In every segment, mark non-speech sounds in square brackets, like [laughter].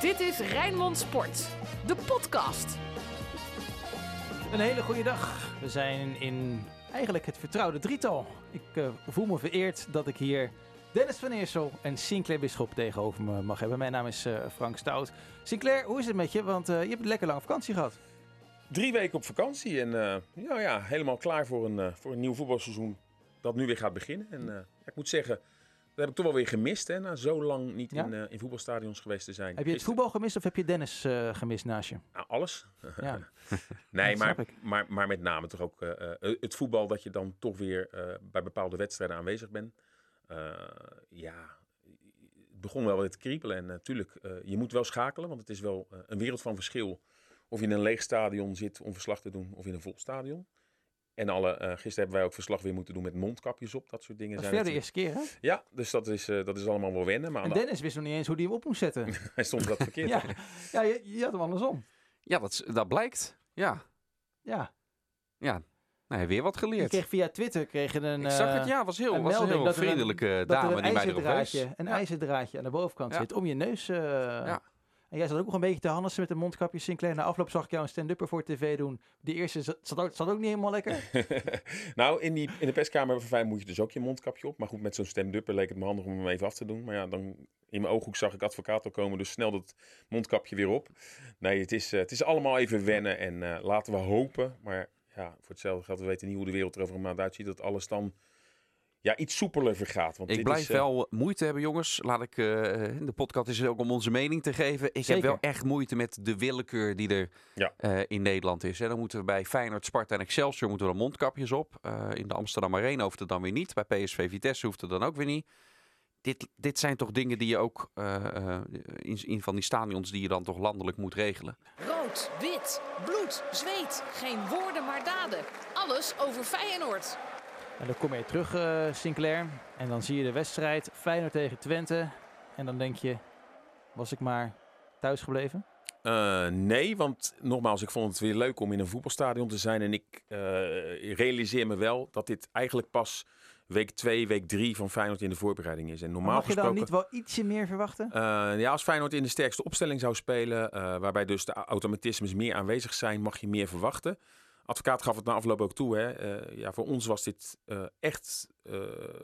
Dit is Rijnmond Sport, de podcast. Een hele goede dag. We zijn in eigenlijk het vertrouwde drietal. Ik eh, voel me vereerd dat ik hier Dennis van Eersel en Sinclair Bisschop tegenover me mag hebben. Mijn naam is eh, Frank Stout. Sinclair, hoe is het met je? Want eh, je hebt een lekker lange vakantie gehad. Drie weken op vakantie en eh, ja, ja, helemaal klaar voor een, voor een nieuw voetbalseizoen dat nu weer gaat beginnen. En eh, ik moet zeggen, heb ik toch wel weer gemist, hè, na zo lang niet Ja? in, eh, in voetbalstadions geweest te zijn. Heb je het Gisteren- voetbal gemist of heb je Dennis eh, gemist naast je? Nou, alles. Ja. [laughs] Nee, dat maar, maar, maar met name toch ook eh, het voetbal dat je dan toch weer bij bepaalde wedstrijden aanwezig bent. Ja, het begon wel wat te kriebelen. En natuurlijk, je moet wel schakelen, want het is wel een wereld van verschil. Of je in een leeg stadion zit om verslag te doen, of in een vol stadion. En alle, eh, gisteren hebben wij ook verslag weer moeten doen met mondkapjes op. Dat soort dingen Dat is zijn weer de eerste keer, hè? Ja, dus dat is, eh, dat is allemaal wel wennen. Maar En Dennis wist nog niet eens hoe hij hem op moest zetten. [laughs] hij stond dat [laughs] verkeerd. ja, ja je, je had hem andersom. Ja, dat, dat blijkt. Ja. Ja. Ja. Nou, weer wat Je geleerd. kreeg via Twitter kreeg een, ik zag eh, het, ja, was heel, een was een heel dat er een- vriendelijke dat er dame een die mij erop een Ja. ijzerdraadje aan de bovenkant Ja. zit om je neus. eh, Ja. En jij zat ook nog een beetje te handelsen met een mondkapje, Sinclair. Na afloop zag ik jou een stand-upper voor tv doen. Die eerste zat, ook, zat ook niet helemaal lekker. [laughs] nou, in, die, in de perskamer van Fijn moet je dus ook je mondkapje op. Maar goed, met zo'n stand-upper leek het me handig om hem even af te doen. Maar ja, dan in mijn ooghoek zag ik advocaat al komen, dus snel dat mondkapje weer op. Nee, het is, eh, het is allemaal even wennen en eh, laten we hopen. Maar ja, voor hetzelfde geld, we weten niet hoe de wereld er over een maand uitziet. Dat alles dan ja, iets soepeler vergaat. Want Ik dit blijf is, eh, wel moeite hebben, jongens. Laat ik, eh, de podcast is ook om onze mening te geven. Ik Zeker. heb wel echt moeite met de willekeur die er Ja. eh, in Nederland is. Hè. Dan moeten we bij Feyenoord, Sparta en Excelsior moeten we dan mondkapjes op. Eh, in de Amsterdam Arena hoeft het dan weer niet. Bij PSV Vitesse hoeft het dan ook weer niet. Dit, dit zijn toch dingen die je ook eh, eh, in, in van die stadions die je dan toch landelijk moet regelen. Rood, wit, bloed, zweet. Geen woorden maar daden. Alles over Feyenoord. En dan kom je terug, eh, Sinclair. En dan zie je de wedstrijd Feyenoord tegen Twente. En dan denk je, was ik maar thuis gebleven? Eh, nee, want nogmaals, ik vond het weer leuk om in een voetbalstadion te zijn. En ik eh, realiseer me wel dat dit eigenlijk pas week 2, week 3 van Feyenoord in de voorbereiding is. En Maar normaal mag je dan gesproken... niet wel ietsje meer verwachten? Ja, als Feyenoord in de sterkste opstelling zou spelen, waarbij dus de automatismes meer aanwezig zijn, mag je meer verwachten. Advocaat gaf het na afloop ook toe. Hè. Eh, ja, voor ons was dit eh, echt eh,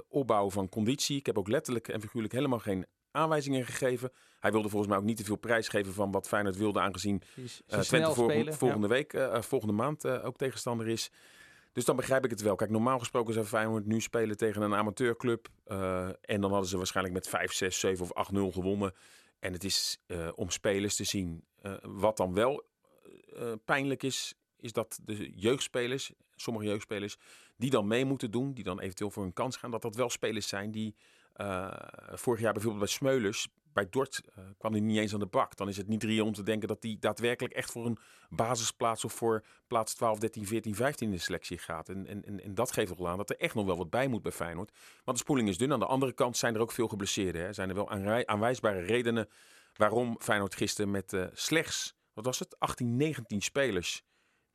opbouwen van conditie. Ik heb ook letterlijk en figuurlijk helemaal geen aanwijzingen gegeven. Hij wilde volgens mij ook niet te veel prijs geven van wat Feyenoord wilde, aangezien Twente volgende week, volgende maand ook tegenstander is. Dus dan begrijp ik het wel. Kijk, normaal gesproken zou Feyenoord nu spelen tegen een amateurclub. en dan hadden ze waarschijnlijk met 5, 6, 7 of 8-0 gewonnen. En het is om spelers te zien. Wat dan wel pijnlijk is, is dat de jeugdspelers, sommige jeugdspelers, die dan mee moeten doen, die dan eventueel voor een kans gaan, dat dat wel spelers zijn die eh, vorig jaar bijvoorbeeld bij Smeulers, bij Dort eh, kwam hij niet eens aan de bak. Dan is het niet reëel om te denken dat die daadwerkelijk echt voor een basisplaats of voor plaats 12, 13, 14, 15 in de selectie gaat. En, en, en, dat geeft wel aan dat er echt nog wel wat bij moet bij Feyenoord. Want de spoeling is dun. Aan de andere kant zijn er ook veel geblesseerden. Hè. Zijn er wel aanwijsbare redenen waarom Feyenoord gisteren met eh, slechts, wat was het, 18, 19 spelers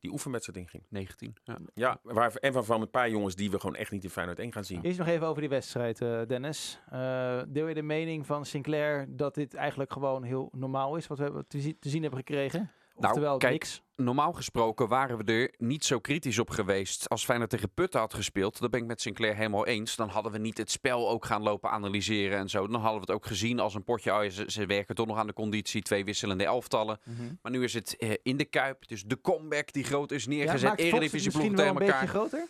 die oefenwedstrijd inging. 19. Ja. Ja, waar, en waarvan een paar jongens die we gewoon echt niet in Feyenoord 1 gaan zien. Eerst nog even over die wedstrijd, eh, Dennis. Eh, deel je de mening van Sinclair dat dit eigenlijk gewoon heel normaal is, wat we te, zi- te zien hebben gekregen? Nou, Oftewel kijk, niks. Normaal gesproken waren we er niet zo kritisch op geweest. Als Feyenoord tegen Putten had gespeeld, dat ben ik met Sinclair helemaal eens. Dan hadden we niet het spel ook gaan lopen analyseren en zo. Dan hadden we het ook gezien als een potje. Oh, ja, ze, ze werken toch nog aan de conditie. Twee wisselende elftallen. Mhm. Maar nu is het eh, in de Kuip. Dus de comeback die groot is Ja, neergezet. het Eredivisie ploegen tegen een elkaar. beetje groter?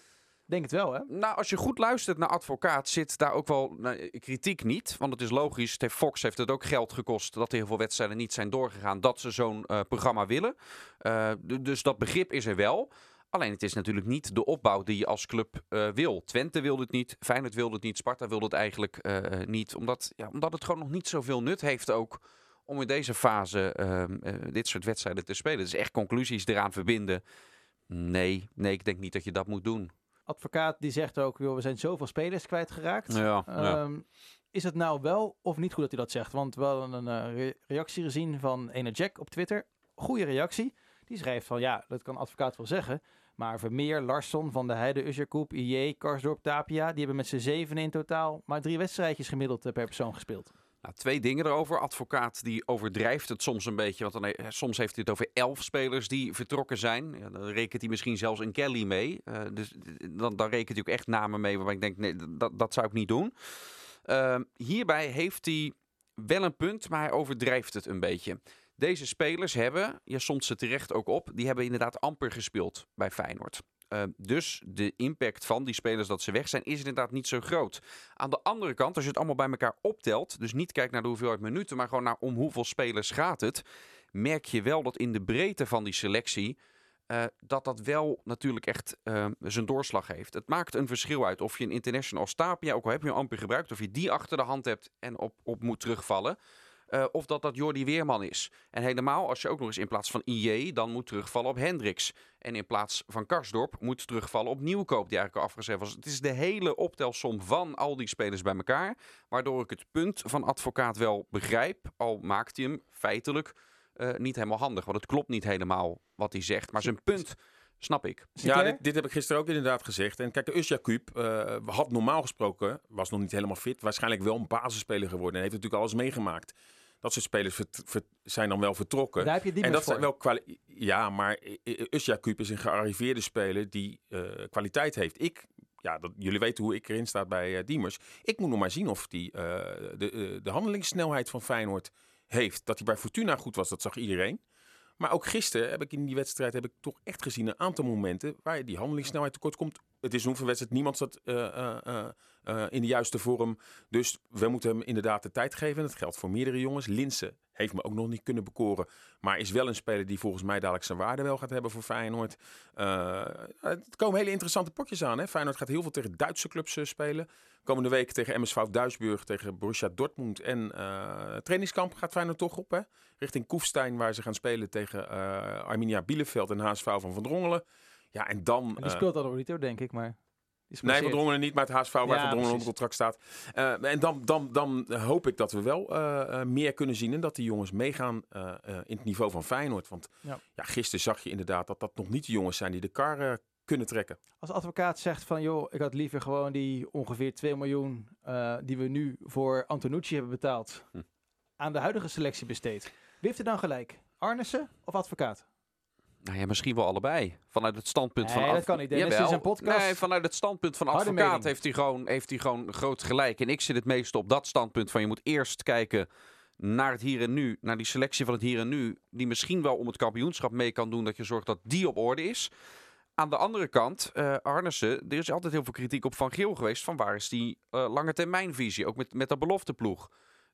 Denk het wel, hè? Nou, als je goed luistert naar advocaat, zit daar ook wel nou, kritiek niet. Want het is logisch. Fox heeft het ook geld gekost dat er heel veel wedstrijden niet zijn doorgegaan. Dat ze zo'n eh, programma willen. Eh, dus dat begrip is er wel. Alleen het is natuurlijk niet de opbouw die je als club eh, wil. Twente wilde het niet, Feyenoord wilde het niet, Sparta wilde het eigenlijk eh, niet. Omdat, ja, omdat het gewoon nog niet zoveel nut heeft ook om in deze fase ehm, eh, dit soort wedstrijden te spelen. Dus echt conclusies eraan verbinden. Nee, nee, ik denk niet dat je dat moet doen. Advocaat die zegt ook, joh, we zijn zoveel spelers kwijtgeraakt. Ja, ja. Ehm, is het nou wel of niet goed dat hij dat zegt? Want we hadden een eh, re- reactie gezien van ene Jack op Twitter. Goede reactie. Die schrijft van, ja, dat kan advocaat wel zeggen. Maar Vermeer, Larsson, Van de Heide, Usherkoep, IJ, Karsdorp, Tapia... die hebben met z'n zeven in totaal maar drie wedstrijdjes gemiddeld eh, per persoon gespeeld. Nou, twee dingen erover. Advocaat die overdrijft het soms een beetje. Want dan, soms heeft hij het over elf spelers die vertrokken zijn. Ja, dan rekent hij misschien zelfs een Kelly mee. Eh, dus dan, dan rekent hij ook echt namen mee waarbij ik denk, nee, dat, dat zou ik niet doen. Ehm, hierbij heeft hij wel een punt, maar hij overdrijft het een beetje. Deze spelers hebben, je somt ze terecht ook op, die hebben inderdaad amper gespeeld bij Feyenoord. Eh, dus de impact van die spelers dat ze weg zijn, is inderdaad niet zo groot. Aan de andere kant, als je het allemaal bij elkaar optelt, dus niet kijkt naar de hoeveelheid minuten, maar gewoon naar om hoeveel spelers gaat het, merk je wel dat in de breedte van die selectie, eh, dat dat wel natuurlijk echt eh, zijn doorslag heeft. Het maakt een verschil uit of je een international als Tapia, ook al heb je hem amper gebruikt, of je die achter de hand hebt en op, op moet terugvallen. Eh, of dat dat Jordi Weerman is. En helemaal als je ook nog eens in plaats van IJ dan moet terugvallen op Hendricks. En in plaats van Karsdorp moet terugvallen op Nieuwkoop, die eigenlijk al afgezet was. Het is de hele optelsom van al die spelers bij elkaar. Waardoor ik het punt van advocaat wel begrijp. Al maakt hij hem feitelijk eh, niet helemaal handig. Want het klopt niet helemaal wat hij zegt. Maar zijn punt snap ik. Ja, dit, dit heb ik gisteren ook inderdaad gezegd. En kijk, Usja Kuip eh, had normaal gesproken, was nog niet helemaal fit, waarschijnlijk wel een basisspeler geworden. En heeft natuurlijk alles meegemaakt. Dat soort spelers vert- vert- zijn dan wel vertrokken. Daar heb je die en dat voor. zijn wel kwali- Ja, maar Usja Kuip is een gearriveerde speler die eh, kwaliteit heeft. Ik, ja, dat, jullie weten hoe ik erin sta bij eh, Diemers. Ik moet nog maar zien of die eh, de, de handelingssnelheid van Feyenoord heeft. Dat hij bij Fortuna goed was, dat zag iedereen. Maar ook gisteren heb ik in die wedstrijd heb ik toch echt gezien een aantal momenten waar die handelingssnelheid tekort komt. Het is een oefenwedstrijd, niemand zat eh, eh, eh, in de juiste vorm. Dus we moeten hem inderdaad de tijd geven. En dat geldt voor meerdere jongens. Linse heeft me ook nog niet kunnen bekoren. Maar is wel een speler die volgens mij dadelijk zijn waarde wel gaat hebben voor Feyenoord. Eh, er komen hele interessante potjes aan. Hè? Feyenoord gaat heel veel tegen Duitse clubs eh, spelen. Komende week tegen MSV Duisburg, tegen Borussia Dortmund. En eh, trainingskamp gaat Feyenoord toch op. Hè? Richting Koefstein, waar ze gaan spelen tegen Arminia Bielefeld en HSV van Van Drongelen. Ja, en dan... En die speelt al Rito, denk ik, maar... Nee, Van. Drongelen niet, maar het HSV waar Ja, Van Drongelen precies. onder contract staat. Eh, en dan, dan, dan hoop ik dat we wel eh, eh, meer kunnen zien. En dat die jongens meegaan in het niveau van Feyenoord. Want Ja. ja. gisteren zag je inderdaad dat dat nog niet de jongens zijn die de kar kunnen trekken. Als advocaat zegt van, joh, ik had liever gewoon die ongeveer 2 miljoen die we nu voor Antonucci hebben betaald, Hm. aan de huidige selectie besteed. Wie heeft er dan gelijk? Arnissen of advocaat? Nou ja, misschien wel allebei. Vanuit het standpunt Nee, van... dat adv- kan niet, Dennis. Is een podcast. Nee, vanuit het standpunt van Harde advocaat mening. heeft hij, gewoon, heeft hij gewoon groot gelijk. En ik zit het meest op dat standpunt van je moet eerst kijken naar het hier en nu. Naar die selectie van het hier en nu. Die misschien wel om het kampioenschap mee kan doen. Dat je zorgt dat die op orde is. Aan de andere kant, eh Arnissen, er is altijd heel veel kritiek op Van Geel geweest. Van waar is die eh, lange termijnvisie? Ook met, met de belofteploeg.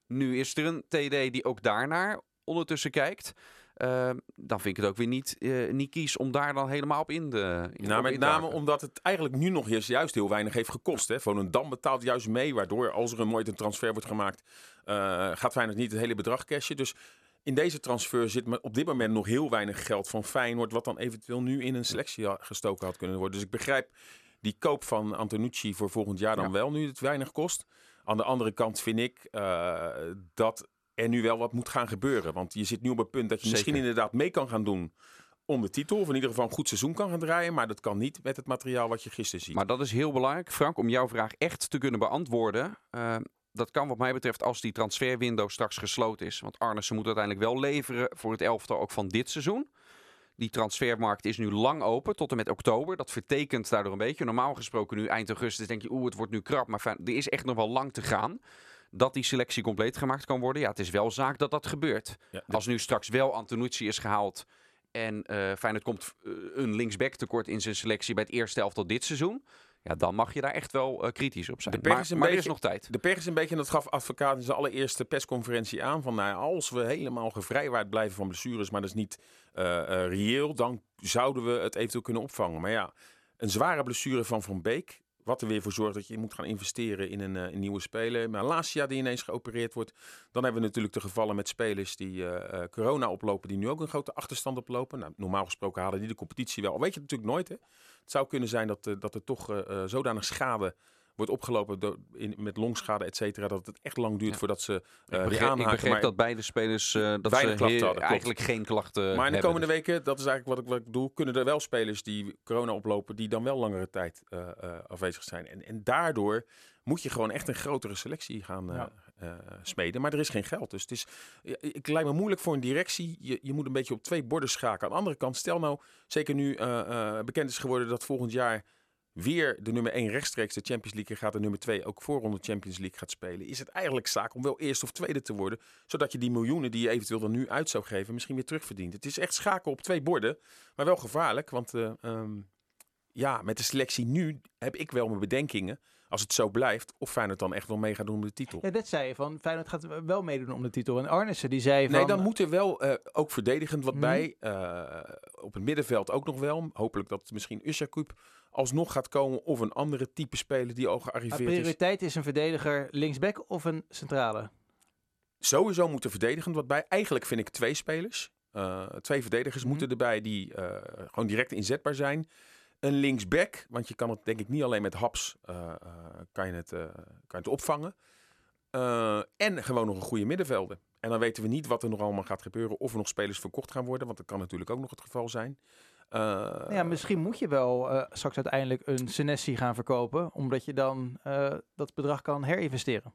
Nu is er een TD die ook daarnaar ondertussen kijkt. Eh, dan vind ik het ook weer niet, eh, niet kies om daar dan helemaal op in de. In, Nou, met te name omdat het eigenlijk nu nog juist, juist heel weinig heeft gekost. Hè. Volendam betaalt juist mee, waardoor als er een mooie transfer wordt gemaakt, eh, gaat Feyenoord niet het hele bedrag cashen. Dus in deze transfer zit op dit moment nog heel weinig geld van Feyenoord, wat dan eventueel nu in een selectie gestoken had kunnen worden. Dus ik begrijp die koop van Antonucci voor volgend jaar dan Ja. wel, nu het weinig kost. Aan de andere kant vind ik eh, dat er nu wel wat moet gaan gebeuren. Want je zit nu op het punt dat je misschien inderdaad mee kan gaan doen om de titel. Of in ieder geval een goed seizoen kan gaan draaien. Maar dat kan niet met het materiaal wat je gisteren ziet. Maar dat is heel belangrijk, Frank, om jouw vraag echt te kunnen beantwoorden. Eh, dat kan wat mij betreft als die transferwindow straks gesloten is. Want Arnissen moet uiteindelijk wel leveren voor het elftal ook van dit seizoen. Die transfermarkt is nu lang open, tot en met oktober. Dat vertekent daardoor een beetje. Normaal gesproken nu eind augustus denk je, oeh, het wordt nu krap. Maar fijn, er is echt nog wel lang te gaan. Dat die selectie compleet gemaakt kan worden. Ja, het is wel zaak dat dat gebeurt. Ja, Als nu straks wel Antonucci is gehaald en eh Feyenoord komt eh, een linksback tekort in zijn selectie bij het eerste elftal dit seizoen. Ja, dan mag je daar echt wel eh, kritisch op zijn. De maar is een maar er is beetje- nog tijd. De pech is een beetje, en dat gaf advocaat in zijn allereerste persconferentie aan, van nou, als we helemaal gevrijwaard blijven van blessures, maar dat is niet reëel, dan zouden we het eventueel kunnen opvangen. Maar ja, een zware blessure van Van Beek, wat er weer voor zorgt dat je moet gaan investeren in een, eh, een nieuwe speler. Malasia die ineens geopereerd wordt. Dan hebben we natuurlijk de gevallen met spelers die eh, eh, corona oplopen, die nu ook een grote achterstand oplopen. Nou, normaal gesproken halen die de competitie wel. Weet je natuurlijk nooit. Hè? Het zou kunnen zijn dat, eh, dat er toch eh, eh, zodanig schade wordt opgelopen door, in, met longschade, et cetera, dat het echt lang duurt Ja. voordat ze eh Ik weer begreep, ik aanhaken. begreep Maar- dat beide spelers eh, dat Weinig ze klachten heel- hadden, klopt. eigenlijk geen klachten maar in de hebben. komende weken, dat is eigenlijk wat ik, wat ik bedoel, kunnen er wel spelers die corona oplopen, die dan wel langere tijd eh, eh, afwezig zijn. En, en daardoor moet je gewoon echt een grotere selectie gaan, eh, Ja. eh, smeden. Maar er is geen geld. Dus het is, ik lijkt me moeilijk voor een directie. Je, je moet een beetje op twee borden schaken. Aan de andere kant, stel nou, zeker nu eh, eh, bekend is geworden dat volgend jaar weer de nummer 1 rechtstreeks de Champions League gaat. De nummer 2 ook voorronde Champions League gaat spelen. Is het eigenlijk zaak om wel eerste of tweede te worden. Zodat je die miljoenen die je eventueel dan nu uit zou geven, misschien weer terugverdient. Het is echt schaken op twee borden. Maar wel gevaarlijk. Want eh, ehm, ja, met de selectie nu heb ik wel mijn bedenkingen. Als het zo blijft, of Feyenoord dan echt wel mee gaat doen om de titel. Ja, dat zei je van Feyenoord gaat wel meedoen om de titel. En Arnissen die zei van... Nee, dan moet er wel eh, ook verdedigend wat Mhm. bij. Eh, op het middenveld ook nog wel. Hopelijk dat misschien Ushakup alsnog gaat komen. Of een andere type speler die al gearriveerd is. prioriteit is een verdediger linksback of een centrale? Sowieso moet er verdedigend wat bij. Eigenlijk vind ik twee spelers. Eh, twee verdedigers Mhm. moeten erbij die eh, gewoon direct inzetbaar zijn. Een linksback, want je kan het denk ik niet alleen met haps eh, eh, kan je het, eh, kan je het opvangen. En gewoon nog een goede middenvelder. En dan weten we niet wat er nog allemaal gaat gebeuren. Of er nog spelers verkocht gaan worden. Want dat kan natuurlijk ook nog het geval zijn. Ja, misschien moet je wel straks uiteindelijk een Senesi gaan verkopen. Omdat je dan dat bedrag kan herinvesteren.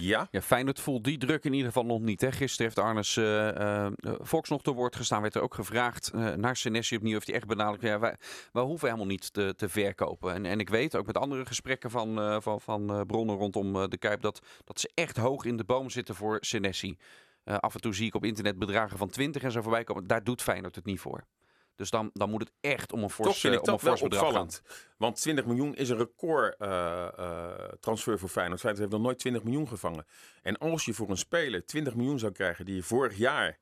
Ja, Ja, Feyenoord voelt die druk in ieder geval nog niet. Hè. Gisteren heeft Arnes eh, Fox nog te woord gestaan. Werd er ook gevraagd naar Senesi opnieuw. Heeft hij echt benadrukt. Ja, wij, hoeven helemaal niet te, te verkopen. En, en ik weet ook met andere gesprekken van, van, van bronnen rondom de Kuip... Dat, dat ze echt hoog in de boom zitten voor Senesi. Af en toe zie ik op internet bedragen van 20 en zo voorbij komen. Daar doet Feyenoord het niet voor. Dus dan, dan moet het echt om een fors, toch vind eh, ik om een wel bedrag gaan. opvallend. Want 20 miljoen is een record eh, eh, transfer voor Feyenoord. Feyenoord heeft nog nooit 20 miljoen gevangen. En als je voor een speler 20 miljoen zou krijgen die je vorig jaar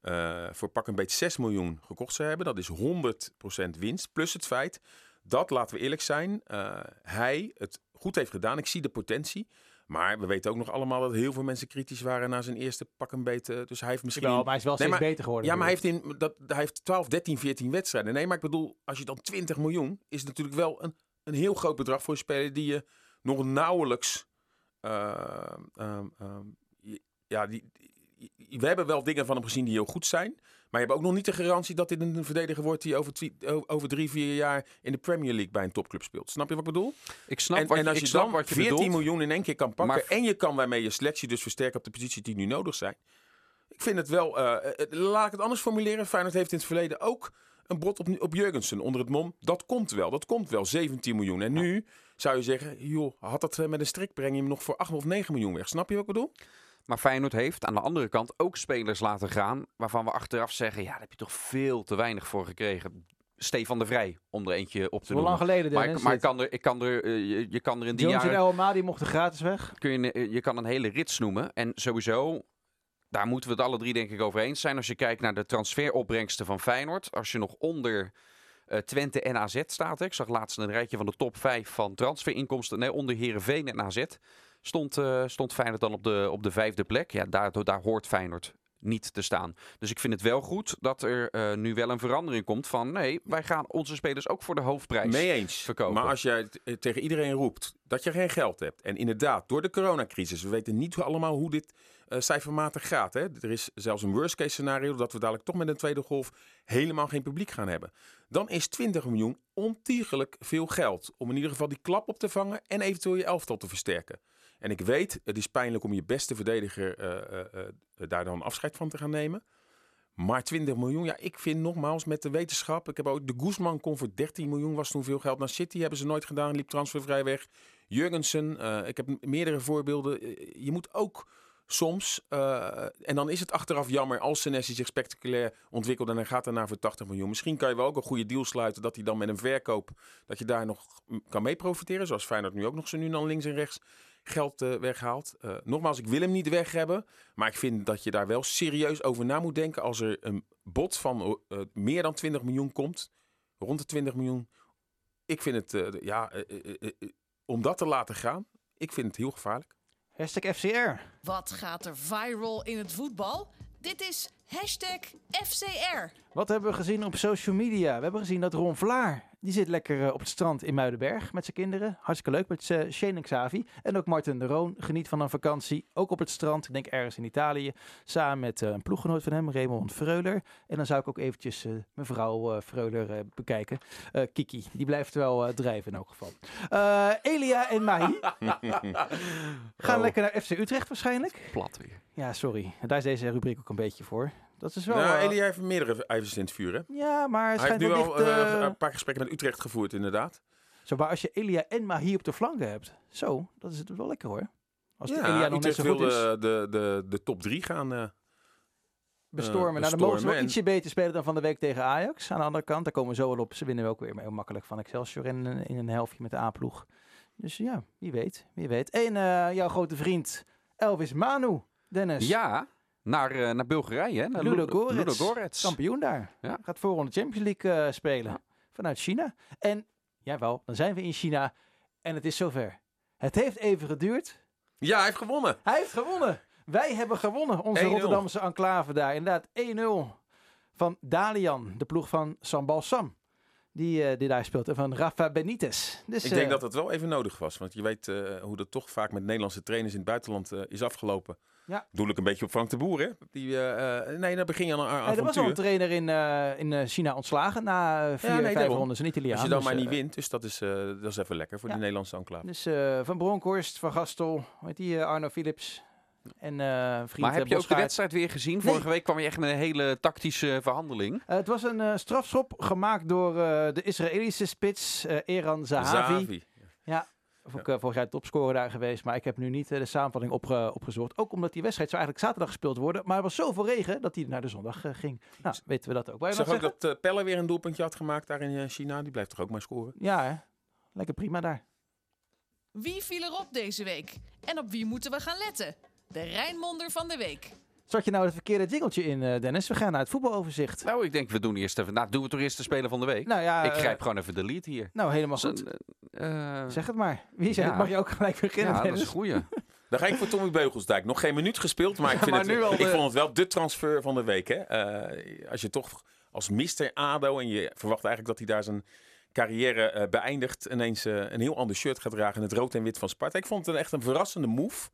eh, voor pak een beetje 6 miljoen gekocht zou hebben, dat is 100% winst. Plus het feit dat, laten we eerlijk zijn, eh, hij het goed heeft gedaan. Ik zie de potentie. Maar we weten ook nog allemaal dat heel veel mensen kritisch waren na zijn eerste pak een beetje. Dus hij heeft misschien... Jawel, maar hij is wel Nee, steeds maar- beter geworden. Ja, maar hij heeft, in, dat, hij heeft 12, 13, 14 wedstrijden. Nee, maar ik bedoel, als je dan 20 miljoen... is het natuurlijk wel een, een heel groot bedrag voor een speler... die je nog nauwelijks... eh, ehm, ehm, ja, die, die- we hebben wel dingen van hem gezien die heel goed zijn... maar je hebt ook nog niet de garantie dat dit een verdediger wordt... die over, over drie, vier jaar in de Premier League bij een topclub speelt. Snap je wat ik bedoel? Ik snap en, wat, en als je dan wat je 14 bedoelt. miljoen in één keer kan pakken... Maar- en je kan daarmee je selectie dus versterken op de positie die nu nodig zijn... Ik vind het wel, eh, eh, laat ik het anders formuleren. Feyenoord heeft in het verleden ook een bod op, op Jurgensen onder het mom. Dat komt wel, dat komt wel. 17 miljoen. En nu zou je zeggen, joh, had dat eh, met een strik breng je hem nog voor 8 of 9 miljoen weg. Snap je wat ik bedoel? Maar Feyenoord heeft aan de andere kant ook spelers laten gaan... waarvan we achteraf zeggen, ja, daar heb je toch veel te weinig voor gekregen. Stefan de Vrij, om er eentje op te Hoe lang noemen. geleden Maar, Dennis? ik, maar ik kan er, ik kan er, eh, je, je kan er in die Jones en jaren... El Amadi mochten gratis weg. Kun je, eh, je kan een hele rits noemen. En sowieso, daar moeten we het alle drie denk ik over eens zijn. Als je kijkt naar de transferopbrengsten van Feyenoord. Als je nog onder eh, Twente en AZ staat. hè. Ik zag laatst een rijtje van de top 5 van transferinkomsten. Nee, onder Herenveen en AZ stond, eh, stond Feyenoord dan op de, op de vijfde plek. Ja, daar, daar hoort Feyenoord niet te staan. Dus ik vind het wel goed dat er eh, nu wel een verandering komt van... nee, wij gaan onze spelers ook voor de hoofdprijs Mee eens. verkopen. Maar als jij eh, tegen iedereen roept dat je geen geld hebt. En inderdaad, door de coronacrisis, we weten niet allemaal hoe dit cijfermatig gaat. Hè? Er is zelfs een worst case scenario dat we dadelijk toch met een tweede golf helemaal geen publiek gaan hebben. Dan is 20 miljoen ontiegelijk veel geld om in ieder geval die klap op te vangen en eventueel je elftal te versterken. En ik weet, het is pijnlijk om je beste verdediger eh, eh, eh, daar dan afscheid van te gaan nemen. Maar 20 miljoen, ja, ik vind nogmaals met de wetenschap. Ik heb ook de Guzman kon voor 13 miljoen, was toen veel geld. Naar City hebben ze nooit gedaan, liep transfervrij weg. Jurgensen, ik heb meerdere voorbeelden. Je moet ook soms, en dan is het achteraf jammer als Senesi zich spectaculair ontwikkelt en hij gaat daarna voor 80 miljoen. Misschien kan je wel ook een goede deal sluiten dat hij dan met een verkoop, dat je daar nog kan mee profiteren. Zoals Feyenoord nu ook nog zo nu dan links en rechts geld eh, weghaalt. Eh, nogmaals, ik wil hem niet weg hebben. Maar ik vind dat je daar wel serieus over na moet denken. Als er een bod van eh, meer dan 20 miljoen komt. Rond de 20 miljoen. Ik vind het, eh, ja, eh, eh, eh, eh, om dat te laten gaan. Ik vind het heel gevaarlijk. Hashtag FCR. Wat gaat er viral in het voetbal? Dit is hashtag FCR. Wat hebben we gezien op social media? We hebben gezien dat Ron Vlaar Die zit lekker eh, op het strand in Muidenberg met zijn kinderen. Hartstikke leuk met uh, Shane en Xavi. En ook Martin de Roon geniet van een vakantie. Ook op het strand, ik denk ergens in Italië. Samen met uh, een ploeggenoot van hem, Raymond Freuler. En dan zou ik ook eventjes mevrouw Freuler bekijken. Kiki, die blijft wel drijven in elk geval. Elia en Mahi [laughs] gaan oh. lekker naar FC Utrecht waarschijnlijk. Plat weer. Ja, sorry. Daar is deze rubriek ook een beetje voor. Dat is wel... Nou, Elia heeft meerdere ijzers in het vuur, hè? Ja, maar hij heeft nu al uh, een paar gesprekken met Utrecht gevoerd, inderdaad. Zo, maar als je Elia en Mahi op de flanken hebt, zo, dat is het wel lekker hoor. Als ja, Elia nog net zo goed is. De, de, de, de top 3 gaan uh, bestormen. Uh, nou, dan mogen ze wel ietsje beter spelen dan van de week tegen Ajax. Aan de andere kant, daar komen we zo wel op. Ze winnen wel ook weer heel makkelijk van Excelsior in, in een helftje met de A-ploeg. Dus ja, wie weet, wie weet. En uh, jouw grote vriend Elvis Manu, Dennis. Ja, naar, uh, naar Bulgarije. Hè? Naar Ludogorets. Kampioen daar. Ja. Gaat voor de Champions League uh, spelen. Vanuit China. En, jawel, dan zijn we in China. En het is zover. Het heeft even geduurd. Ja, hij heeft gewonnen. Hij heeft gewonnen. Wij hebben gewonnen. Onze Rotterdamse enclave daar. Inderdaad, 1-0 van Dalian. De ploeg van Sambal Sam. Die, uh, die daar speelt. En van Rafa Benitez. Dus, ik denk dat het wel even nodig was. Want je weet hoe dat toch vaak met Nederlandse trainers in het buitenland is afgelopen. Ja. Doe ik een beetje op Frank de Boer, hè? Die, uh, nee, dan begin je aan een avontuur. er was al een trainer in, uh, in China ontslagen na vier, ja, nee, vijf rondes, een Italiaan. Als je dan dus, maar niet wint, dus dat is, dat is even lekker voor ja. die Nederlandse enclave. Dus Van Bronkhorst, Van Gastel, weet die, Arno Philips en uh, vriend Maar heb je ook de wedstrijd weer gezien? Vorige week kwam je echt met een hele tactische verhandeling. het was een strafschop gemaakt door de Israëlische spits Eran Zahavi. Zahavi. Ja, ook ja. uh, volgens mij topscorer daar geweest. Maar ik heb nu niet uh, de samenvatting opge opgezocht. Ook omdat die wedstrijd zou eigenlijk zaterdag gespeeld worden. Maar er was zoveel regen dat hij naar de zondag uh, ging. Nou, weten we dat ook. Ik zag ook dat Pelle weer een doelpuntje had gemaakt daar in China. Die blijft toch ook maar scoren? Ja, hè? lekker prima daar. Wie viel erop deze week? En op wie moeten we gaan letten? De Rijnmonder van de week. Zat je nou het verkeerde jingeltje in, Dennis? We gaan naar het voetbaloverzicht. Nou, ik denk we doen eerst even. Nou, doen we toch eerst de speler van de week? Nou ja, ik grijp gewoon even de lead hier. Nou, helemaal goed. Uh, zeg het maar. Wie zegt Mag je ook gelijk beginnen? Ja, dat is een goeie. [laughs] Dan ga ik voor Tommy Beugelsdijk. Nog geen minuut gespeeld, maar ik, vind het, ik vond het wel de transfer van de week. Hè? Uh, als je toch als mister ADO en je verwacht eigenlijk dat hij daar zijn carrière uh, beëindigt, ineens een heel ander shirt gaat dragen in het rood en wit van Sparta. Ik vond het echt een verrassende move.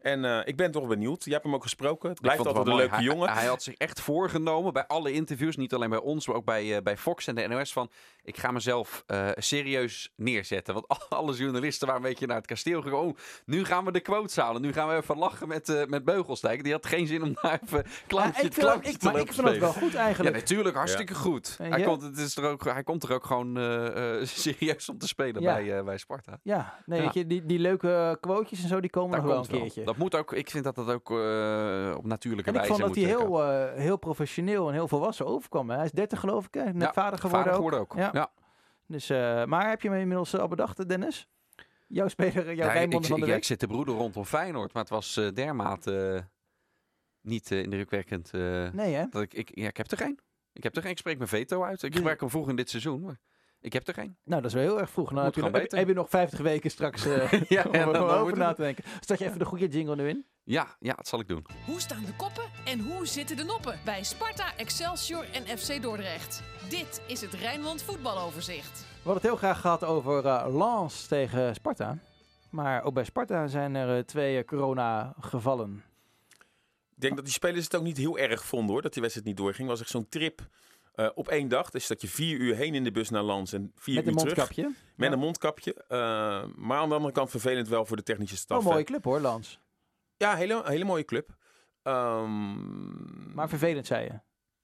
En uh, ik ben toch benieuwd. Je hebt hem ook gesproken. Het blijft altijd een leuke jongen. Hij, had zich echt voorgenomen bij alle interviews, niet alleen bij ons, maar ook bij, uh, bij Fox en de NOS, van ik ga mezelf uh, serieus neerzetten. Want [laughs] alle journalisten waren een beetje naar het kasteel gegaan. Oh, nu gaan we de quotes halen. Nu gaan we even lachen met, met Beugelsdijk. Die had geen zin om daar even klankje, ja, ik ik, te Maar ik vind het wel goed eigenlijk. Ja, natuurlijk. Hartstikke ja. goed. Hij, komt, het is er ook, hij komt er ook gewoon [laughs] serieus om te spelen bij, bij Sparta. Ja, nee, Weet je, die, die leuke quotejes en zo, die komen nog wel een keertje dat moet ook, ik vind dat dat ook uh, op natuurlijke en wijze ik vond dat hij heel, uh, heel professioneel en heel volwassen overkwam. Hij is 30 geloof ik, hè? Net ja, vader geworden vader ook. ook. Ja. ja. Dus, uh, maar heb je me inmiddels al bedacht, Dennis? Jouw speler, jouw ja, ik, van de ja, week? ik zit de broeder rondom Feyenoord, maar het was dermate niet indrukwekkend. nee, hè? Dat ik, ik, ja, ik heb er geen. Ik heb er geen. Ik spreek mijn veto uit. Ik gebruik hem vroeg in dit seizoen. Maar... Ik heb er geen. Nou, dat is wel heel erg vroeg. Nou, heb, je, heb, heb, je nog 50 weken straks uh, ja, [laughs] om ja, over na te denken. Zet je even de goede jingle nu in? Ja, ja, dat zal ik doen. Hoe staan de koppen en hoe zitten de noppen bij Sparta, Excelsior en FC Dordrecht? Dit is het Rijnmond voetbaloverzicht. We hadden het heel graag gehad over uh, Lens tegen Sparta. Maar ook bij Sparta zijn er uh, twee corona-gevallen. Ik denk dat die spelers het ook niet heel erg vonden hoor, dat die wedstrijd niet doorging. was echt zo'n trip uh, op één dag. Dus dat je vier uur heen in de bus naar Lans en vier Met uur een mondkapje. Met een mondkapje. Uh, maar aan de andere kant vervelend wel voor de technische staf. Oh, mooie club hoor, Lans. Ja, hele, hele mooie club. Um, maar vervelend, zei je?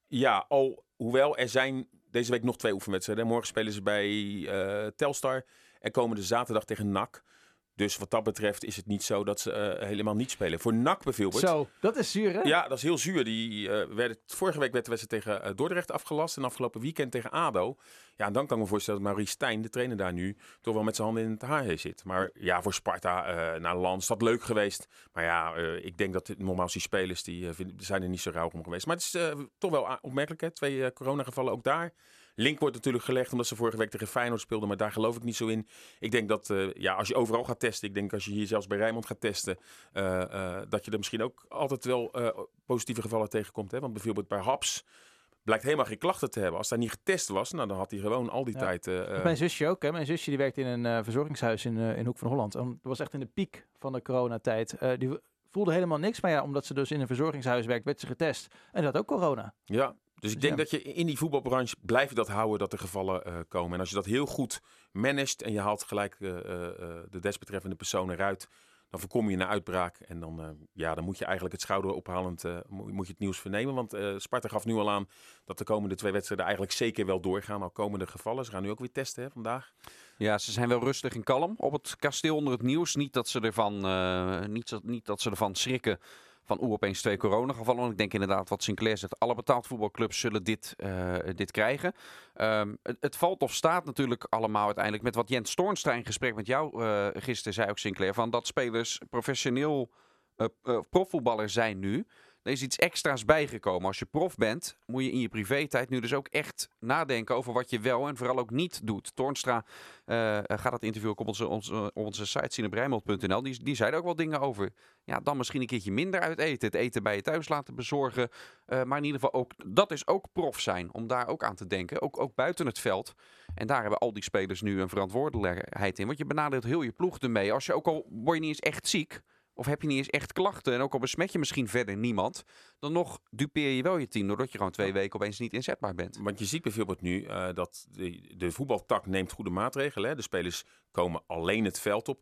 Ja, al, hoewel er zijn deze week nog twee oefenwedstrijden. Morgen spelen ze bij uh, Telstar en komen de zaterdag tegen NAC. Dus wat dat betreft is het niet zo dat ze uh, helemaal niet spelen. Voor NAC bijvoorbeeld. Zo, dat is zuur hè? Ja, dat is heel zuur. Die, uh, werden, vorige week werd de wedstrijd tegen uh, Dordrecht afgelast. En afgelopen weekend tegen ADO. Ja, en dan kan ik me voorstellen dat Maurice Stijn, de trainer daar nu, toch wel met zijn handen in het haar zit. Maar ja, voor Sparta naar Lans, dat leuk geweest. Maar ja, ik denk dat normaal die spelers, die zijn er niet zo rauw om geweest. Maar het is toch wel opmerkelijk hè. Twee coronagevallen ook daar. Link wordt natuurlijk gelegd omdat ze vorige week tegen Feyenoord speelden. Maar daar geloof ik niet zo in. Ik denk dat uh, ja, als je overal gaat testen. Ik denk als je hier zelfs bij Rijnmond gaat testen. Uh, uh, dat je er misschien ook altijd wel positieve gevallen tegenkomt. Hè? Want bijvoorbeeld bij Haps blijkt helemaal geen klachten te hebben. Als hij niet getest was, nou, dan had hij gewoon al die Ja. tijd... eh, eh, Mijn zusje ook. Hè? Mijn zusje die werkt in een eh, verzorgingshuis in, eh, in Hoek van Holland. En dat was echt in de piek van de coronatijd. Eh die voelde helemaal niks. Maar ja, omdat ze dus in een verzorgingshuis werkt, werd ze getest. En dat had ook corona. Ja, dus ik denk ja. dat je in die voetbalbranche blijf je dat houden dat er gevallen eh, komen. En als je dat heel goed managt en je haalt gelijk eh, eh, de desbetreffende persoon eruit, dan voorkom je een uitbraak. En dan, ja, dan moet je eigenlijk het schouderophalend mo- moet je het nieuws vernemen. Want Sparta gaf nu al aan dat de komende twee wedstrijden eigenlijk zeker wel doorgaan. Al komende gevallen. Ze gaan nu ook weer testen hè, vandaag. Ja, ze zijn wel rustig en kalm op het kasteel onder het nieuws. Niet dat ze ervan, niet, niet dat ze ervan schrikken van oeh, opeens twee coronagevallen. Ik denk inderdaad wat Sinclair zegt, alle betaald voetbalclubs zullen dit, eh, dit krijgen. Ehm, het, valt of staat natuurlijk allemaal uiteindelijk met wat Jens Toornstra in gesprek met jou eh, gisteren zei ook Sinclair. Van dat spelers professioneel eh, profvoetballers zijn nu. Er is iets extra's bijgekomen. Als je prof bent, moet je in je privé-tijd nu dus ook echt nadenken over wat je wel en vooral ook niet doet. Toornstra eh, gaat het interview ook op onze, onze, op onze site. Die, die zei ook wel dingen over. Ja, dan misschien een keertje minder uit eten. Het eten bij je thuis laten bezorgen. Eh, maar in ieder geval ook, dat is ook prof zijn. Om daar ook aan te denken. Ook, ook buiten het veld. En daar hebben al die spelers nu een verantwoordelijkheid in. Want je benadeelt heel je ploeg ermee. Als je ook al word je niet eens echt ziek. Of heb je niet eens echt klachten. En ook al besmet je misschien verder niemand. Dan nog dupeer je wel je team. Doordat je gewoon twee weken opeens niet inzetbaar bent. Want je ziet bijvoorbeeld nu eh, dat de, de voetbaltak neemt goede maatregelen. Hè. De spelers komen alleen het veld op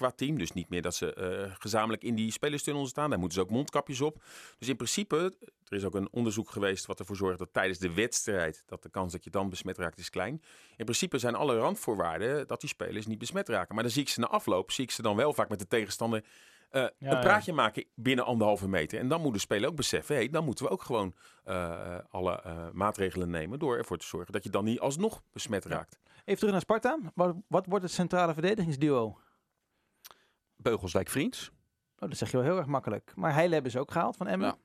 qua team. Dus niet meer dat ze eh, gezamenlijk in die spelerstunnel staan. Daar moeten ze ook mondkapjes op. Dus in principe, er is ook een onderzoek geweest wat ervoor zorgt dat tijdens de wedstrijd, dat de kans dat je dan besmet raakt is klein. In principe zijn alle randvoorwaarden dat die spelers niet besmet raken. Maar dan zie ik ze na afloop, zie ik ze dan wel vaak met de tegenstander eh, Ja, een praatje maken binnen anderhalve meter. En dan moet de speler ook beseffen, hey, dan moeten we ook gewoon eh, alle eh, maatregelen nemen door ervoor te zorgen dat je dan niet alsnog besmet Ja. raakt. Even terug naar Sparta. Wat, wat wordt het centrale verdedigingsduo? Beugelsdijk Vriends. Oh, dat zeg je wel heel erg makkelijk. Maar Heile hebben ze ook gehaald van Emmen.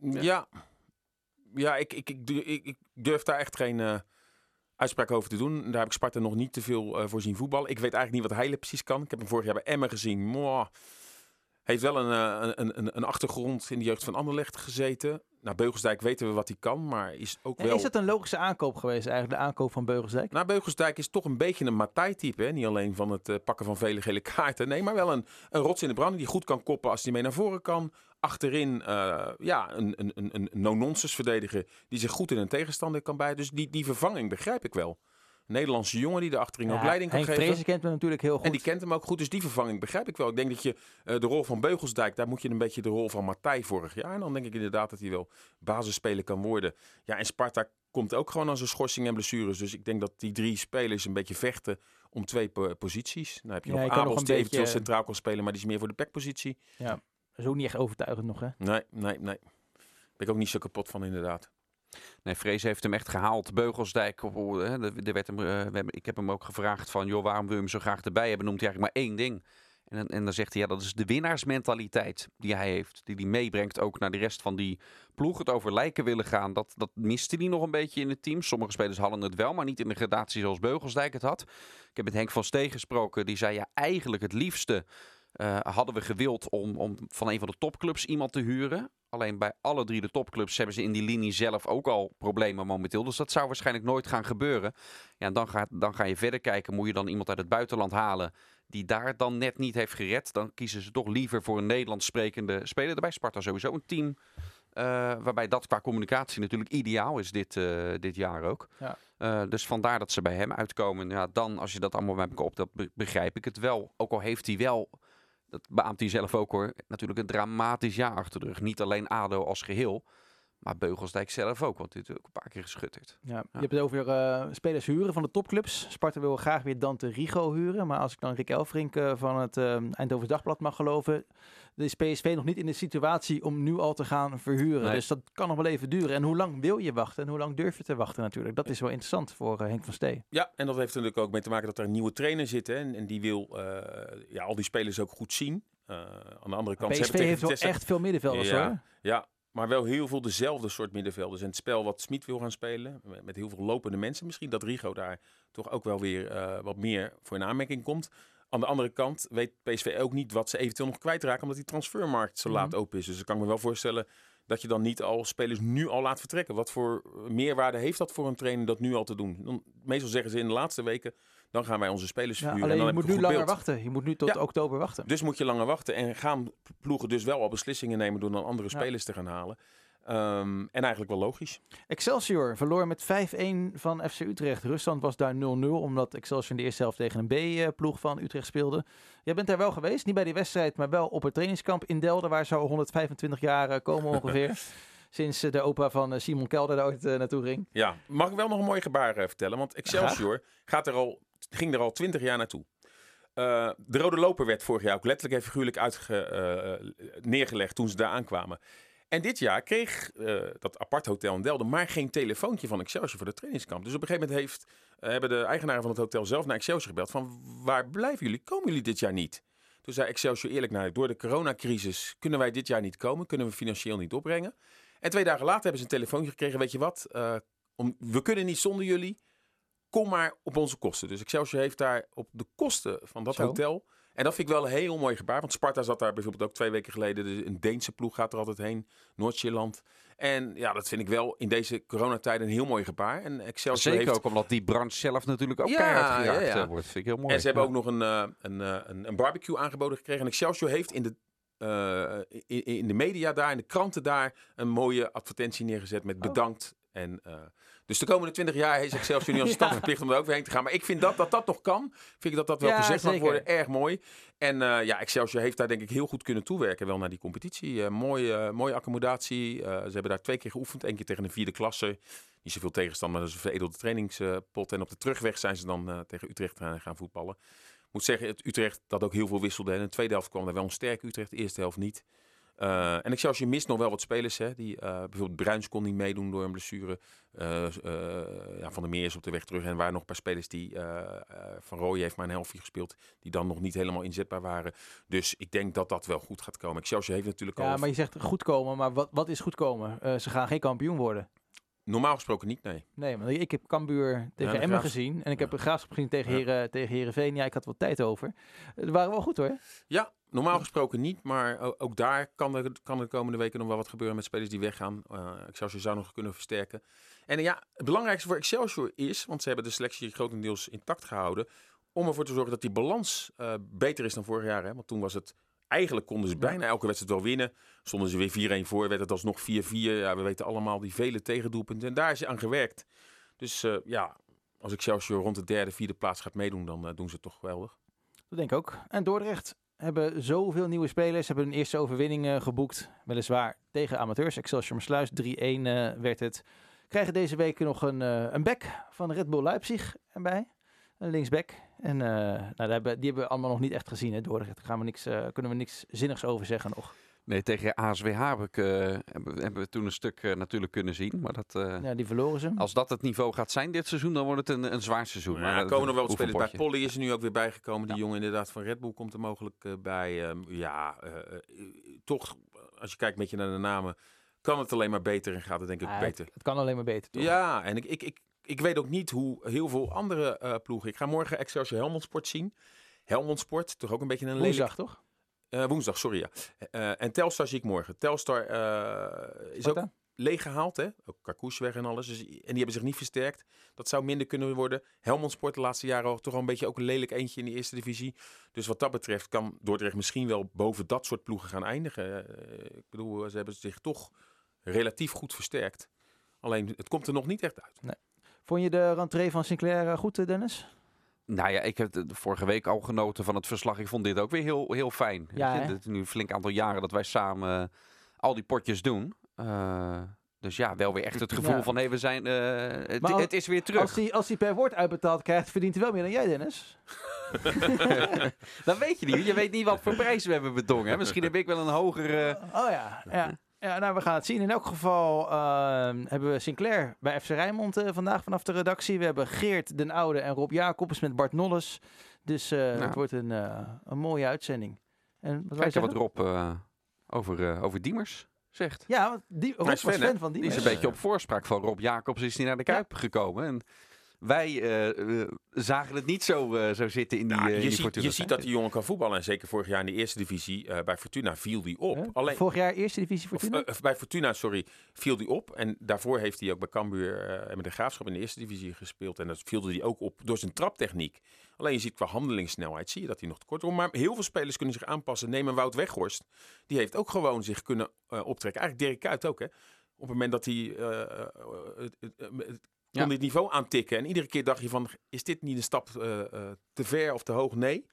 Ja. Ja, ja, ik, ik, ik, ik, ik durf daar echt geen eh, uitspraak over te doen. Daar heb ik Sparta nog niet te veel eh, voor zien voetballen. Ik weet eigenlijk niet wat Heile precies kan. Ik heb hem vorig jaar bij Emmen gezien. Mwah. Heeft wel een, eh, een, een, een achtergrond in de jeugd van Anderlecht gezeten. Nou, Beugelsdijk weten we wat hij kan, maar is ook En wel... Is dat een logische aankoop geweest eigenlijk, de aankoop van Beugelsdijk? Nou, Beugelsdijk is toch een beetje een Matthij-type. Niet alleen van het eh, pakken van vele gele [laughs] kaarten. Nee, maar wel een, een rots in de branding die goed kan koppen als hij mee naar voren kan. Achterin eh, ja, een, een, een, een no-nonsense verdediger die zich goed in een tegenstander kan bij. Dus die, die vervanging begrijp ik wel. Nederlandse jongen die de achterin ook leiding kan Henk geven. Kent me natuurlijk heel goed. En die kent hem ook goed, dus die vervanging begrijp ik wel. Ik denk dat je eh, de rol van Beugelsdijk, daar moet je een beetje de rol van Matthij vorig jaar. En dan denk ik inderdaad dat hij wel basisspeler kan worden. Ja, en Sparta komt ook gewoon aan zijn schorsing en blessures. Dus ik denk dat die drie spelers een beetje vechten om twee po- posities. Dan heb je Ja, nog je nog die eventueel centraal kan spelen, maar die is meer voor de backpositie. Dat is ook niet echt overtuigend nog, hè? Nee, nee, nee. Ben ik ook niet zo kapot van inderdaad. Nee, Vrees heeft hem echt gehaald. Beugelsdijk, er- er werd hem, eh, ik heb hem ook gevraagd van, joh, waarom wil je hem zo graag erbij hebben? Noemt hij eigenlijk maar één ding. En, en dan zegt hij, ja, dat is de winnaarsmentaliteit die hij heeft. Die hij meebrengt ook naar de rest van die ploeg. Het over lijken willen gaan, dat, dat miste hij nog een beetje in het team. Sommige spelers hadden het wel, maar niet in de gradatie zoals Beugelsdijk het had. Ik heb met Henk van Steen gesproken. Die zei, ja, eigenlijk het liefste eh, hadden we gewild om, om van een van de topclubs iemand te huren. Alleen bij alle drie de topclubs hebben ze in die linie zelf ook al problemen momenteel. Dus dat zou waarschijnlijk nooit gaan gebeuren. Ja, en dan, gaat, dan ga je verder kijken. Moet je dan iemand uit het buitenland halen die daar dan net niet heeft gered? Dan kiezen ze toch liever voor een Nederlands sprekende speler. Bij Sparta sowieso een team eh, waarbij dat qua communicatie natuurlijk ideaal is dit, eh, dit jaar ook. Ja. Eh, dus vandaar dat ze bij hem uitkomen. Ja, dan als je dat allemaal bij elkaar op, dat be- begrijp ik het wel. Ook al heeft hij wel dat beaamt hij zelf ook hoor, natuurlijk een dramatisch jaar achter de rug. Niet alleen ADO als geheel, maar Beugelsdijk zelf ook, want dit is ook een paar keer geschutterd. Ja, je hebt het over eh, spelers huren van de topclubs. Sparta wil graag weer Dante Rigo huren. Maar als ik dan Rick Elfrink eh, van het uh, Eindhoven Dagblad mag geloven... is PSV nog niet in de situatie om nu al te gaan verhuren. Nee. Dus dat kan nog wel even duren. En hoe lang wil je wachten en hoe lang durf je te wachten natuurlijk? Dat is wel interessant voor Henk van Stee. Ja, en dat heeft er natuurlijk ook mee te maken dat er een nieuwe trainer zit. Hè, en, en die wil eh, ja, al die spelers ook goed zien. Uh, aan de andere kant... PSV ze hebben heeft wel Vitesse- echt veel middenvelders Ja. hoor. Ja, maar wel heel veel dezelfde soort middenvelders. En het spel wat Smit wil gaan spelen, met- heel veel lopende mensen. Misschien dat Rigo daar toch ook wel weer eh, wat meer voor in aanmerking komt. Aan de andere kant weet PSV ook niet wat ze eventueel nog kwijtraken, omdat die transfermarkt zo Mhm. laat open is. Dus ik kan me wel voorstellen dat je dan niet al spelers nu al laat vertrekken. Wat voor meerwaarde heeft dat voor een trainer dat nu al te doen? Dan, meestal zeggen ze in de laatste weken, dan gaan wij onze spelers Ja, verhuren. alleen en je dan moet heb nu langer beeld. wachten. Je moet nu tot Ja. oktober wachten. Dus moet je langer wachten en gaan ploegen dus wel al beslissingen nemen door dan andere spelers te gaan halen. Ehm, en eigenlijk wel logisch. Excelsior verloor met 5-1 van FC Utrecht. Ruststand was daar 0-0, omdat Excelsior in de eerste helft tegen een B-ploeg van Utrecht speelde. Jij bent daar wel geweest, niet bij die wedstrijd, maar wel op het trainingskamp in Delden, waar zo 125 jaar eh, komen ongeveer. [laughs] Sinds eh, de opa van eh, Simon Kelder daar ooit naartoe ging. Ja, mag ik wel nog een mooi gebaar vertellen? Want Excelsior gaat er al, ging er al twintig jaar naartoe. Eh, de rode loper werd vorig jaar ook letterlijk en figuurlijk uitge, eh, neergelegd toen ze daar aankwamen. En dit jaar kreeg eh, dat apart hotel in Delden maar geen telefoontje van Excelsior voor de trainingskamp. Dus op een gegeven moment heeft, hebben de eigenaren van het hotel zelf naar Excelsior gebeld van waar blijven jullie? Komen jullie dit jaar niet? Toen zei Excelsior eerlijk naar door de coronacrisis kunnen wij dit jaar niet komen, kunnen we financieel niet opbrengen. En twee dagen later hebben ze een telefoontje gekregen, weet je wat, om, we kunnen niet zonder jullie, kom maar op onze kosten. Dus Excelsior heeft daar op de kosten van dat Zo. hotel, en dat vind ik wel een heel mooi gebaar, want Sparta zat daar bijvoorbeeld ook twee weken geleden, de- een Deense ploeg gaat er altijd heen, Noord-Zeeland. En ja, dat vind ik wel in deze coronatijden een heel mooi gebaar. En Excelsior Zeker heeft ook omdat die branche zelf natuurlijk ook Ja, keihard ja, geraakt ja. eh, wordt. Vind ik heel mooi. En ze hebben ook nog een, eh, een, eh, een, een barbecue aangeboden gekregen. En Excelsior heeft in de, in, in de media daar, in de kranten daar, een mooie advertentie neergezet met bedankt. En, eh, dus de komende 20 jaar is Excelsior nu als stad verplicht om er ook weer heen te gaan. Maar ik vind dat dat, dat nog kan. Vind ik dat dat wel Ja, gezegd mag worden. Erg mooi. En eh, ja, Excelsior heeft daar denk ik heel goed kunnen toewerken wel naar die competitie. Eh, mooie, eh, mooie accommodatie. Ze hebben daar twee keer geoefend. Eén keer tegen een vierde klasse. Niet zoveel tegenstander, maar dat is een veredelde trainingspot. En op de terugweg zijn ze dan tegen Utrecht gaan, voetballen. Ik moet zeggen, het Utrecht dat ook heel veel wisselde. En in de tweede helft kwam er wel een sterk Utrecht, de eerste helft niet. Eh, en Excelsior mist nog wel wat spelers. Hè, die, eh, bijvoorbeeld Bruins kon niet meedoen door een blessure. Eh, ja, van der Meer is op de weg terug. En er waren nog een paar spelers die... van Rooij heeft maar een helftje gespeeld. Die dan nog niet helemaal inzetbaar waren. Dus ik denk dat dat wel goed gaat komen. Excelsior heeft natuurlijk al... Ja, maar je zegt goed komen, maar wat, wat is goed komen? Ze gaan geen kampioen worden. Normaal gesproken niet, nee. Nee, want ik heb Cambuur tegen de Emmen Graafs- gezien. En ik heb Ja. een Graafschap gezien tegen, Ja. Heren, tegen Heerenveen. Ja, ik had wat tijd over. Het waren wel goed hoor. Ja, normaal gesproken niet. Maar ook daar kan er, kan er de komende weken nog wel wat gebeuren met spelers die weggaan. Eh Excelsior zou nog kunnen versterken. En ja, het belangrijkste voor Excelsior is, want ze hebben de selectie grotendeels intact gehouden, om ervoor te zorgen dat die balans eh, beter is dan vorig jaar. Hè? Want toen was het, eigenlijk konden ze bijna elke wedstrijd wel winnen. Stonden ze weer 4-1 voor, werd het alsnog 4-4. Ja, we weten allemaal die vele tegendoelpunten. En daar is aan gewerkt. Dus eh, ja, als Excelsior rond de derde, vierde plaats gaat meedoen, dan eh, doen ze het toch geweldig. Dat denk ik ook. En Dordrecht hebben zoveel nieuwe spelers. Hebben hun eerste overwinning eh, geboekt. Weliswaar tegen amateurs. Excelsior Sluis 3-1 eh, werd het. Krijgen deze week nog een, een back van Red Bull Leipzig erbij. Een linksback. En eh, nou, daar hebben, die hebben we allemaal nog niet echt gezien. Hè, Dordrecht. Daar gaan we niks, eh, kunnen we niks zinnigs over zeggen nog. Nee, tegen ASWH heb ik, eh, hebben, hebben we toen een stuk eh, natuurlijk kunnen zien. Maar dat, eh, Ja, die verloren ze. als dat het niveau gaat zijn dit seizoen, dan wordt het een, een zwaar seizoen. Ja, Maar, er komen nog wel wat spelers bij. Polly is er nu ook weer bijgekomen. Die jongen inderdaad van Red Bull komt er mogelijk bij. Ehm, ja, toch, als je kijkt een beetje naar de namen, kan het alleen maar beter en gaat het denk ik beter. het, het kan alleen maar beter, toch? Ja, en ik, ik, ik, ik weet ook niet hoe heel veel andere eh, ploegen... Ik ga morgen Excelsior Helmond Sport zien. Helmond Sport, toch ook een beetje een lelijk... Woensdag, toch? Eh, woensdag, sorry ja. Eh, en Telstar zie ik morgen. Telstar is ook Sparta? leeggehaald, hè? Ook Carcouche weg en alles. Dus, en die hebben zich niet versterkt. Dat zou minder kunnen worden. Helmond Sport de laatste jaren al toch al een beetje ook een lelijk eentje in de eerste divisie. Dus wat dat betreft kan Dordrecht misschien wel boven dat soort ploegen gaan eindigen. Ik bedoel, ze hebben zich toch relatief goed versterkt. Alleen, het komt er nog niet echt uit. Vond je de rentree van Sinclair eh, goed, eh, Dennis? Nou ja, ik heb de de vorige week al genoten van het verslag. Ik vond dit ook weer heel, heel fijn. Ja? Het is nu een flink aantal jaren dat wij samen eh, al die potjes doen. Dus ja, wel weer echt het gevoel Ja. van hé, we zijn. het, Maar als- het is weer terug. Als hij als die per woord uitbetaald krijgt, verdient hij wel meer dan jij, Dennis. [laughs] Dat weet je niet. Je weet niet wat voor prijs we hebben bedongen. Misschien heb ik wel een hogere. Oh ja, ja. Ja, nou, we gaan het zien. In elk geval ehm, hebben we Sinclair bij FC Rijnmond eh, vandaag vanaf de redactie. We hebben Geert den Oude en Rob Jacobs met Bart Nolles. Dus Nou. het wordt een, eh, een mooie uitzending. En wat Kijk wat? Rob over, over Diemers zegt. Ja, want die, Rob was fan, van die. Die is een beetje op voorspraak van Rob Jacobs is hij naar de Kuip gekomen. En Wij eh, eh, zagen het niet zo, eh, zo zitten in die, Nou, eh, in je, die ziet, Fortuna. je ziet dat die jongen kan voetballen. En zeker vorig jaar in de eerste divisie bij Fortuna viel die op. Alleen, Vorig jaar eerste divisie Fortuna? bij Fortuna, sorry, viel die op. En daarvoor heeft hij ook bij Cambuur en met de Graafschap in de eerste divisie gespeeld. En dat viel hij ook op door zijn traptechniek. Alleen je ziet qua handelingssnelheid, zie je dat hij nog tekort komt. Maar heel veel spelers kunnen zich aanpassen. Neem een Wout Weghorst. Die heeft ook gewoon zich kunnen optrekken. Eigenlijk Dirk Kuyt ook, hè. Op het moment dat hij Ja. kon dit niveau aantikken. En iedere keer dacht je van, is dit niet een stap eh, eh, te ver of te hoog? Nee.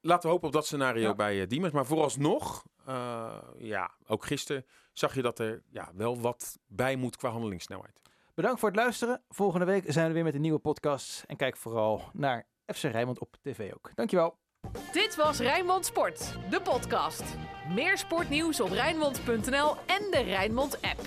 Laten we hopen op dat scenario Ja. bij uh, Diemers. Maar vooralsnog, eh, ja, ook gisteren zag je dat er ja, wel wat bij moet qua handelingssnelheid. Bedankt voor het luisteren. Volgende week zijn we weer met een nieuwe podcast. En kijk vooral naar FC Rijnmond op tv ook. Dankjewel. Dit was Rijnmond Sport, de podcast. Meer sportnieuws op Rijnmond.nl en de Rijnmond app.